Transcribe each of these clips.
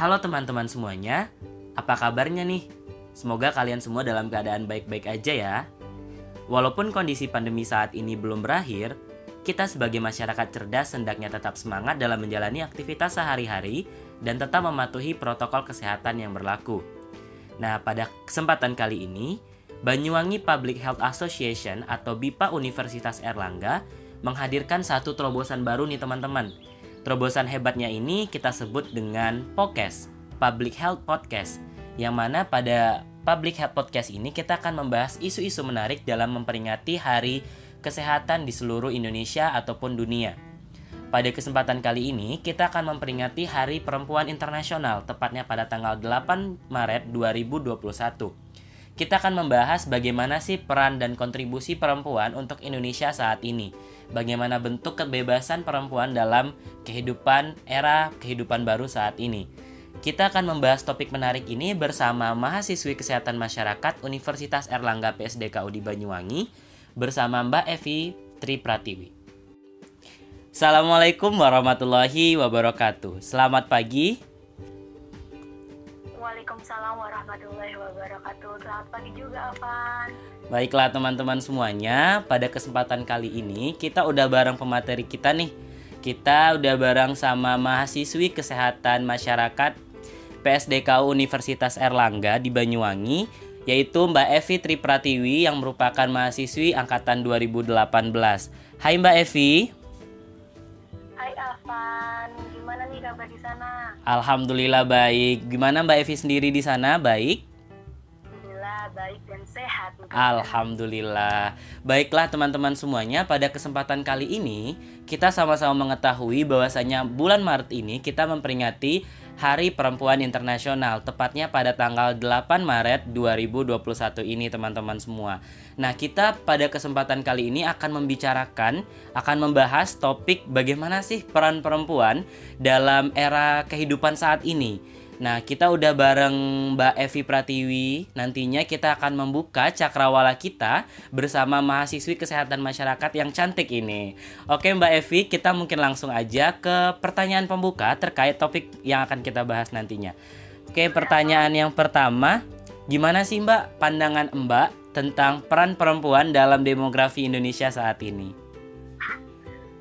Halo teman-teman semuanya, apa kabarnya nih? Semoga kalian semua dalam keadaan baik-baik aja ya. Walaupun kondisi pandemi saat ini belum berakhir, kita sebagai masyarakat cerdas hendaknya tetap semangat dalam menjalani aktivitas sehari-hari dan tetap mematuhi protokol kesehatan yang berlaku. Nah, pada kesempatan kali ini, Banyuwangi Public Health Association atau BIPA Universitas Erlangga menghadirkan satu terobosan baru nih teman-teman. Terobosan hebatnya ini kita sebut dengan POKES, Public Health Podcast, yang mana pada Public Health Podcast ini kita akan membahas isu-isu menarik dalam memperingati Hari Kesehatan di seluruh Indonesia ataupun dunia. Pada kesempatan kali ini, kita akan memperingati Hari Perempuan Internasional, tepatnya pada tanggal 8 Maret 2021 kita akan membahas bagaimana sih peran dan kontribusi perempuan untuk Indonesia saat ini. Bagaimana bentuk kebebasan perempuan dalam kehidupan era kehidupan baru saat ini. Kita akan membahas topik menarik ini bersama mahasiswi kesehatan masyarakat Universitas Erlangga PSDKU di Banyuwangi bersama Mbak Evi Tri Pratiwi. Assalamualaikum warahmatullahi wabarakatuh. Selamat pagi, Waalaikumsalam warahmatullahi wabarakatuh. Selamat pagi juga, Afan. Baiklah teman-teman semuanya, pada kesempatan kali ini kita udah bareng pemateri kita nih. Kita udah bareng sama mahasiswi kesehatan masyarakat PSDKU Universitas Erlangga di Banyuwangi, yaitu Mbak Evi Tripratiwi yang merupakan mahasiswi angkatan 2018. Hai Mbak Evi. Hai Afan, Alhamdulillah baik. Gimana Mbak Evi sendiri di sana? Baik? Baik dan sehat. Alhamdulillah. Baiklah teman-teman semuanya, pada kesempatan kali ini kita sama-sama mengetahui bahwasanya bulan Maret ini kita memperingati Hari Perempuan Internasional, tepatnya pada tanggal 8 Maret 2021 ini teman-teman semua. Nah, kita pada kesempatan kali ini akan membicarakan, akan membahas topik bagaimana sih peran perempuan dalam era kehidupan saat ini. Nah, kita udah bareng Mbak Evi Pratiwi. Nantinya kita akan membuka cakrawala kita bersama mahasiswi kesehatan masyarakat yang cantik ini. Oke, Mbak Evi, kita mungkin langsung aja ke pertanyaan pembuka terkait topik yang akan kita bahas nantinya. Oke, pertanyaan yang pertama, gimana sih Mbak pandangan Mbak tentang peran perempuan dalam demografi Indonesia saat ini?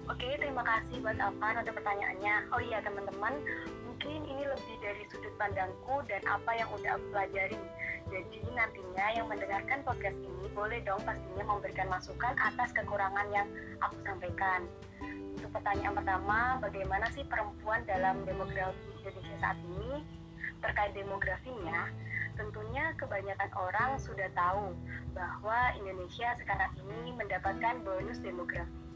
Oke, terima kasih buat Afan untuk pertanyaannya. Oh iya, teman-teman, sudut pandangku dan apa yang udah aku pelajari. Jadi nantinya yang mendengarkan podcast ini boleh dong pastinya memberikan masukan atas kekurangan yang aku sampaikan. Untuk pertanyaan pertama, bagaimana sih perempuan dalam demografi Indonesia saat ini? Terkait demografinya, tentunya kebanyakan orang sudah tahu bahwa Indonesia sekarang ini mendapatkan bonus demografi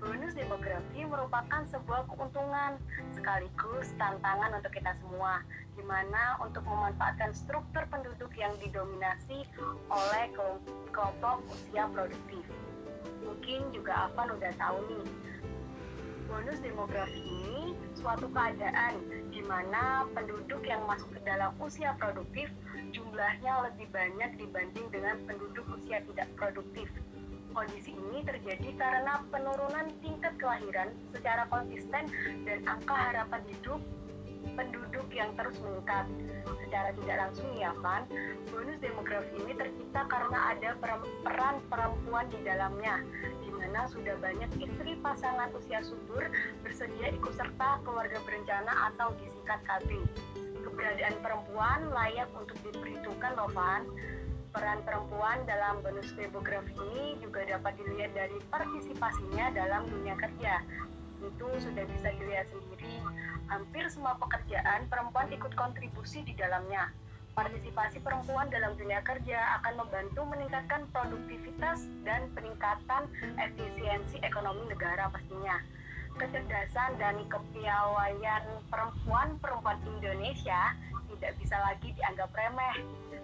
bonus demografi merupakan sebuah keuntungan sekaligus tantangan untuk kita semua di mana untuk memanfaatkan struktur penduduk yang didominasi oleh kelompok usia produktif. Mungkin juga Afan udah tahu nih, bonus demografi ini suatu keadaan di mana penduduk yang masuk ke dalam usia produktif jumlahnya lebih banyak dibanding dengan penduduk usia tidak produktif Kondisi ini terjadi karena penurunan tingkat kelahiran secara konsisten dan angka harapan hidup penduduk yang terus meningkat. Secara tidak langsung ya kan, bonus demografi ini tercipta karena ada peran perempuan di dalamnya, di mana sudah banyak istri pasangan usia subur bersedia ikut serta keluarga berencana atau disingkat KB. Keberadaan perempuan layak untuk diperhitungkan loh Van peran perempuan dalam bonus demografi ini juga dapat dilihat dari partisipasinya dalam dunia kerja. Itu sudah bisa dilihat sendiri, hampir semua pekerjaan perempuan ikut kontribusi di dalamnya. Partisipasi perempuan dalam dunia kerja akan membantu meningkatkan produktivitas dan peningkatan efisiensi ekonomi negara pastinya. Kecerdasan dan kepiawaian perempuan-perempuan Indonesia tidak bisa lagi dianggap remeh.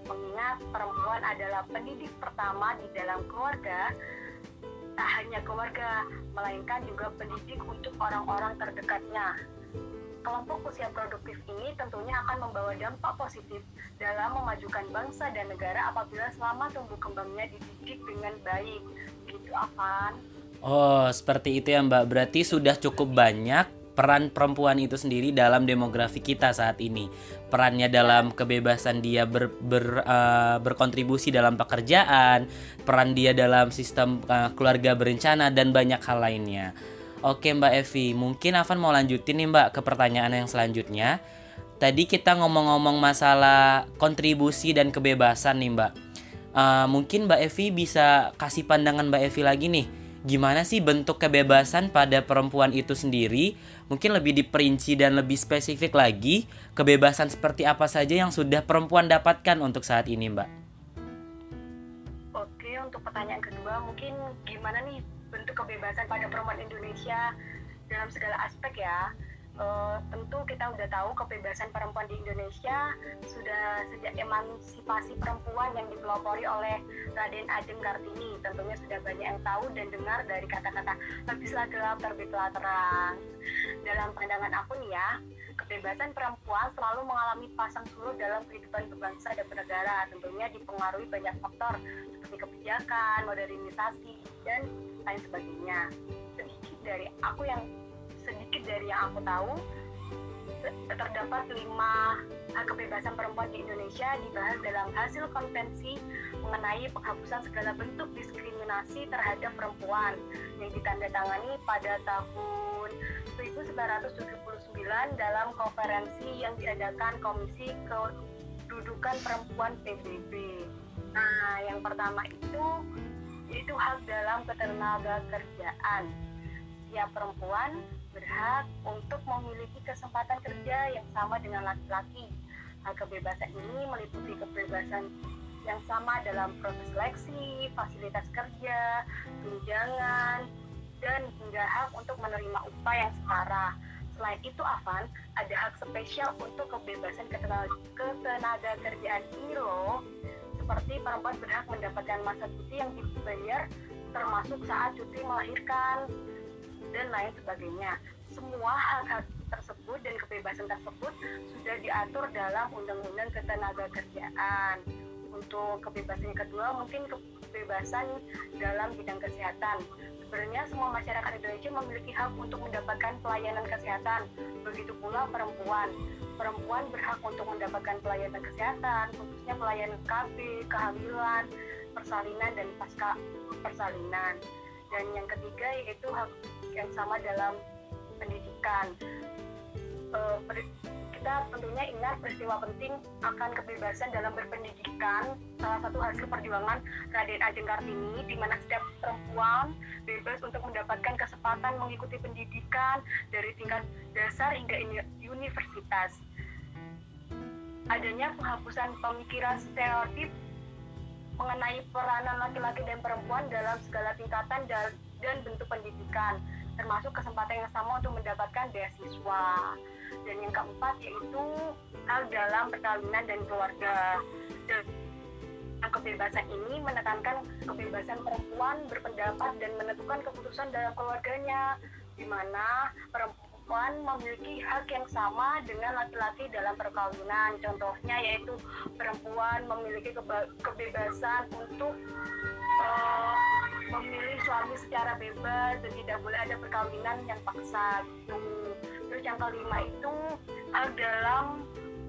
Mengingat perempuan adalah pendidik pertama di dalam keluarga tak hanya keluarga melainkan juga pendidik untuk orang-orang terdekatnya. Kelompok usia produktif ini tentunya akan membawa dampak positif dalam memajukan bangsa dan negara apabila selama tumbuh kembangnya dididik dengan baik. Gitu Afan. Oh seperti itu ya Mbak. Berarti sudah cukup banyak peran perempuan itu sendiri dalam demografi kita saat ini. Perannya dalam kebebasan dia ber, ber, uh, berkontribusi dalam pekerjaan, peran dia dalam sistem uh, keluarga berencana dan banyak hal lainnya. Oke Mbak Evi, mungkin Avan mau lanjutin nih Mbak ke pertanyaan yang selanjutnya. Tadi kita ngomong-ngomong masalah kontribusi dan kebebasan nih Mbak. Uh, mungkin Mbak Evi bisa kasih pandangan Mbak Evi lagi nih gimana sih bentuk kebebasan pada perempuan itu sendiri? Mungkin lebih diperinci dan lebih spesifik lagi, kebebasan seperti apa saja yang sudah perempuan dapatkan untuk saat ini, Mbak? Oke, untuk pertanyaan kedua, mungkin gimana nih bentuk kebebasan pada perempuan Indonesia dalam segala aspek ya? Uh, tentu kita udah tahu kebebasan perempuan di Indonesia sudah sejak emansipasi perempuan yang dipelopori oleh Raden Ajeng Kartini. Tentunya sudah banyak yang tahu dan dengar dari kata-kata habislah gelap terbitlah terang. Dalam pandangan aku nih ya kebebasan perempuan selalu mengalami pasang surut dalam kehidupan berbangsa dan bernegara. Tentunya dipengaruhi banyak faktor seperti kebijakan, modernisasi dan lain sebagainya. Sedikit dari aku yang sedikit dari yang aku tahu terdapat lima kebebasan perempuan di Indonesia dibahas dalam hasil konvensi mengenai penghapusan segala bentuk diskriminasi terhadap perempuan yang ditandatangani pada tahun 1979 dalam konferensi yang diadakan Komisi Kedudukan Perempuan PBB. Nah, yang pertama itu yaitu hak dalam ketenaga kerjaan. Setiap perempuan berhak untuk memiliki kesempatan kerja yang sama dengan laki-laki. Hal kebebasan ini meliputi kebebasan yang sama dalam proses seleksi, fasilitas kerja, tunjangan, dan hingga hak untuk menerima upah yang setara. Selain itu, Avan, ada hak spesial untuk kebebasan ketenaga kerjaan ini. Seperti perempuan berhak mendapatkan masa cuti yang dibayar termasuk saat cuti melahirkan, dan lain sebagainya. Semua hak-hak tersebut dan kebebasan tersebut sudah diatur dalam Undang-Undang Ketenaga Kerjaan. Untuk kebebasan yang kedua mungkin kebebasan dalam bidang kesehatan. Sebenarnya semua masyarakat Indonesia memiliki hak untuk mendapatkan pelayanan kesehatan. Begitu pula perempuan. Perempuan berhak untuk mendapatkan pelayanan kesehatan, khususnya pelayanan KB, kehamilan, persalinan dan pasca persalinan. Dan yang ketiga yaitu hak yang sama dalam pendidikan. Uh, kita tentunya ingat peristiwa penting akan kebebasan dalam berpendidikan salah satu hasil perjuangan Raden Ajeng Kartini di mana setiap perempuan bebas untuk mendapatkan kesempatan mengikuti pendidikan dari tingkat dasar hingga universitas adanya penghapusan pemikiran stereotip mengenai peranan laki-laki dan perempuan dalam segala tingkatan dan bentuk pendidikan, termasuk kesempatan yang sama untuk mendapatkan beasiswa. Dan yang keempat yaitu hal dalam perkawinan dan keluarga. Dan kebebasan ini menekankan kebebasan perempuan berpendapat dan menentukan keputusan dalam keluarganya, di mana perempuan memiliki hak yang sama dengan laki-laki dalam perkawinan. Contohnya yaitu perempuan memiliki kebebasan untuk uh, memilih suami secara bebas dan tidak boleh ada perkawinan yang paksa gitu. Terus yang kelima itu dalam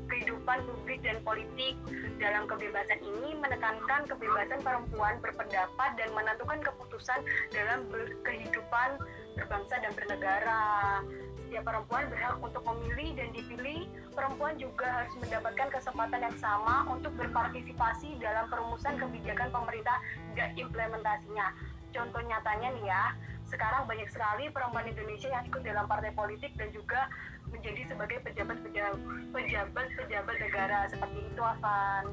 kehidupan publik dan politik dalam kebebasan ini menekankan kebebasan perempuan berpendapat dan menentukan keputusan dalam kehidupan berbangsa dan bernegara. Setiap perempuan berhak untuk memilih dan dipilih. Perempuan juga harus mendapatkan kesempatan yang sama untuk berpartisipasi dalam perumusan kebijakan pemerintah dan implementasinya contoh nyatanya nih ya sekarang banyak sekali perempuan Indonesia yang ikut dalam partai politik dan juga menjadi sebagai pejabat-pejabat pejabat-pejabat negara seperti itu Afan.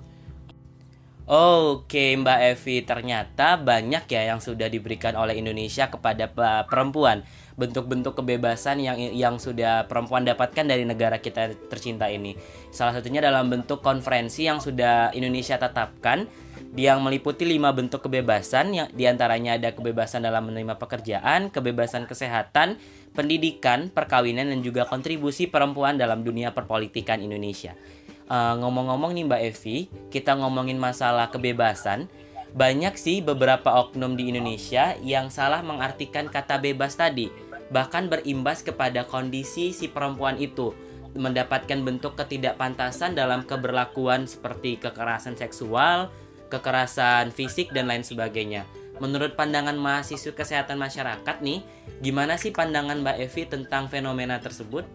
Oke Mbak Evi, ternyata banyak ya yang sudah diberikan oleh Indonesia kepada perempuan bentuk-bentuk kebebasan yang yang sudah perempuan dapatkan dari negara kita tercinta ini. Salah satunya dalam bentuk konferensi yang sudah Indonesia tetapkan yang meliputi lima bentuk kebebasan yang di antaranya ada kebebasan dalam menerima pekerjaan, kebebasan kesehatan, pendidikan, perkawinan dan juga kontribusi perempuan dalam dunia perpolitikan Indonesia. Uh, ngomong-ngomong nih Mbak Evi, kita ngomongin masalah kebebasan. Banyak sih beberapa oknum di Indonesia yang salah mengartikan kata bebas tadi. bahkan berimbas kepada kondisi si perempuan itu mendapatkan bentuk ketidakpantasan dalam keberlakuan seperti kekerasan seksual, kekerasan fisik dan lain sebagainya. Menurut pandangan mahasiswa kesehatan masyarakat nih, gimana sih pandangan Mbak Evi tentang fenomena tersebut?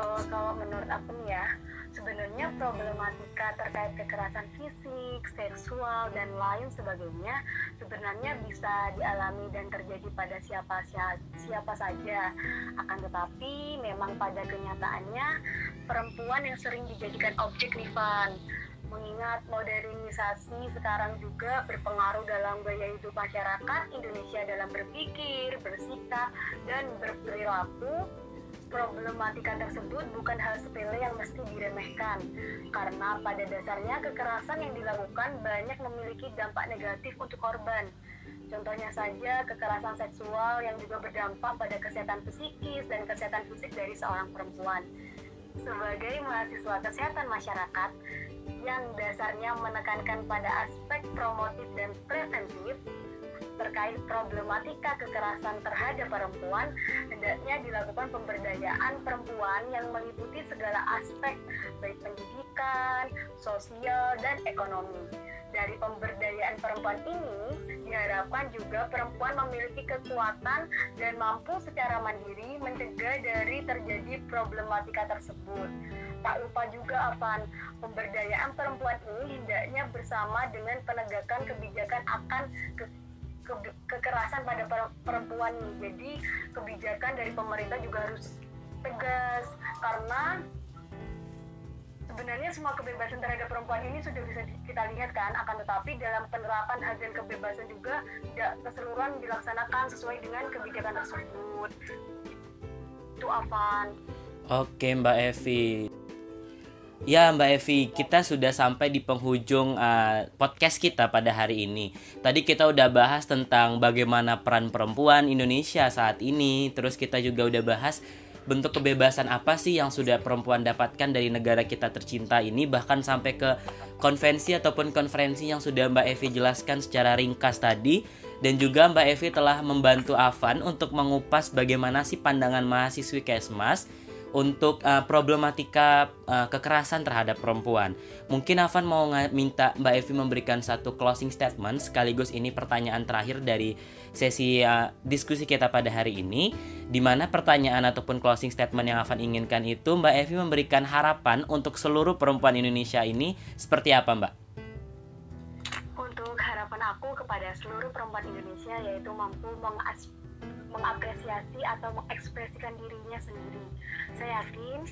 Uh, kalau menurut aku nih ya, sebenarnya problematika terkait kekerasan fisik, seksual, dan lain sebagainya sebenarnya bisa dialami dan terjadi pada siapa siapa saja. Akan tetapi memang pada kenyataannya perempuan yang sering dijadikan objek nih Mengingat modernisasi sekarang juga berpengaruh dalam gaya hidup masyarakat Indonesia dalam berpikir, bersikap, dan berperilaku problematika tersebut bukan hal sepele yang mesti diremehkan karena pada dasarnya kekerasan yang dilakukan banyak memiliki dampak negatif untuk korban. Contohnya saja kekerasan seksual yang juga berdampak pada kesehatan psikis dan kesehatan fisik dari seorang perempuan. Sebagai mahasiswa kesehatan masyarakat yang dasarnya menekankan pada aspek promotif dan preventif, terkait problematika kekerasan terhadap perempuan, hendaknya dilakukan pemberdayaan perempuan yang meliputi segala aspek, baik pendidikan, sosial, dan ekonomi. Dari pemberdayaan perempuan ini, diharapkan juga perempuan memiliki kekuatan dan mampu secara mandiri mencegah dari terjadi problematika tersebut. Tak lupa juga Avan, pemberdayaan perempuan ini hendaknya bersama dengan penegakan kebijakan akan ke kekerasan pada perempuan. Nih. Jadi kebijakan dari pemerintah juga harus tegas. Karena sebenarnya semua kebebasan terhadap perempuan ini sudah bisa kita lihat kan. Akan tetapi dalam penerapan hak dan kebebasan juga tidak keseluruhan dilaksanakan sesuai dengan kebijakan tersebut. Itu Avan. Oke Mbak Evi Ya Mbak Evi, kita sudah sampai di penghujung uh, podcast kita pada hari ini. Tadi kita udah bahas tentang bagaimana peran perempuan Indonesia saat ini, terus kita juga udah bahas bentuk kebebasan apa sih yang sudah perempuan dapatkan dari negara kita tercinta ini bahkan sampai ke konvensi ataupun konferensi yang sudah Mbak Evi jelaskan secara ringkas tadi dan juga Mbak Evi telah membantu Avan untuk mengupas bagaimana sih pandangan mahasiswi Kesmas untuk uh, problematika uh, kekerasan terhadap perempuan. Mungkin Avan mau minta Mbak Evi memberikan satu closing statement sekaligus ini pertanyaan terakhir dari sesi uh, diskusi kita pada hari ini di mana pertanyaan ataupun closing statement yang Avan inginkan itu Mbak Evi memberikan harapan untuk seluruh perempuan Indonesia ini seperti apa Mbak? Untuk harapan aku kepada seluruh perempuan Indonesia yaitu mampu mengaspirasi mengapresiasi atau mengekspresikan dirinya sendiri. Saya yakin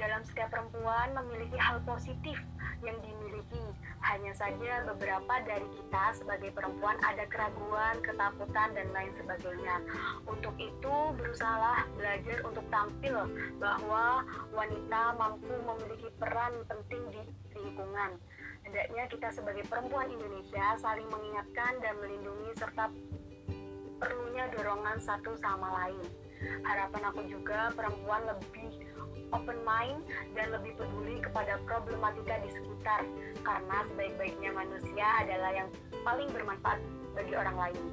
dalam setiap perempuan memiliki hal positif yang dimiliki. Hanya saja beberapa dari kita sebagai perempuan ada keraguan, ketakutan, dan lain sebagainya. Untuk itu, berusahalah belajar untuk tampil bahwa wanita mampu memiliki peran penting di lingkungan. Hendaknya kita sebagai perempuan Indonesia saling mengingatkan dan melindungi serta perlunya dorongan satu sama lain. Harapan aku juga perempuan lebih open mind dan lebih peduli kepada problematika di sekitar karena sebaik-baiknya manusia adalah yang paling bermanfaat bagi orang lain.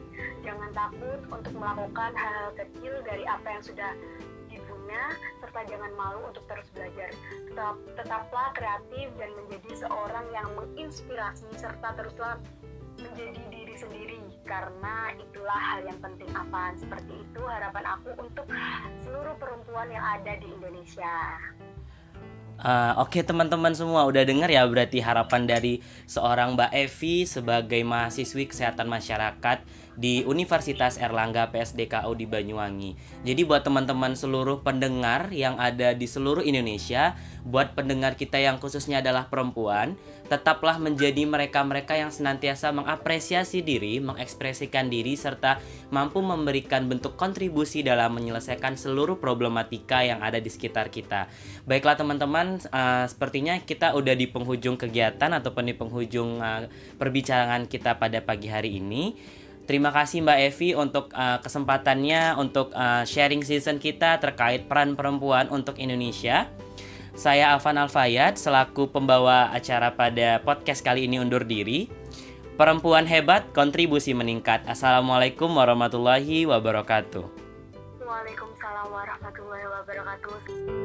Jangan takut untuk melakukan hal-hal kecil dari apa yang sudah dipunya serta jangan malu untuk terus belajar. Tetap, tetaplah kreatif dan menjadi seorang yang menginspirasi serta teruslah menjadi diri sendiri karena itulah hal yang penting apa seperti itu harapan aku untuk seluruh perempuan yang ada di Indonesia. Uh, Oke okay, teman-teman semua udah dengar ya berarti harapan dari seorang Mbak Evi sebagai mahasiswi kesehatan masyarakat di Universitas Erlangga PSDKU di Banyuwangi. Jadi buat teman-teman seluruh pendengar yang ada di seluruh Indonesia, buat pendengar kita yang khususnya adalah perempuan, tetaplah menjadi mereka-mereka yang senantiasa mengapresiasi diri, mengekspresikan diri serta mampu memberikan bentuk kontribusi dalam menyelesaikan seluruh problematika yang ada di sekitar kita. Baiklah teman-teman, uh, sepertinya kita udah di penghujung kegiatan ataupun di penghujung uh, perbincangan kita pada pagi hari ini. Terima kasih Mbak Evi untuk uh, kesempatannya untuk uh, sharing season kita terkait peran perempuan untuk Indonesia. Saya Alvan Alfayat selaku pembawa acara pada podcast kali ini undur diri. Perempuan hebat, kontribusi meningkat. Assalamualaikum warahmatullahi wabarakatuh. Waalaikumsalam warahmatullahi wabarakatuh.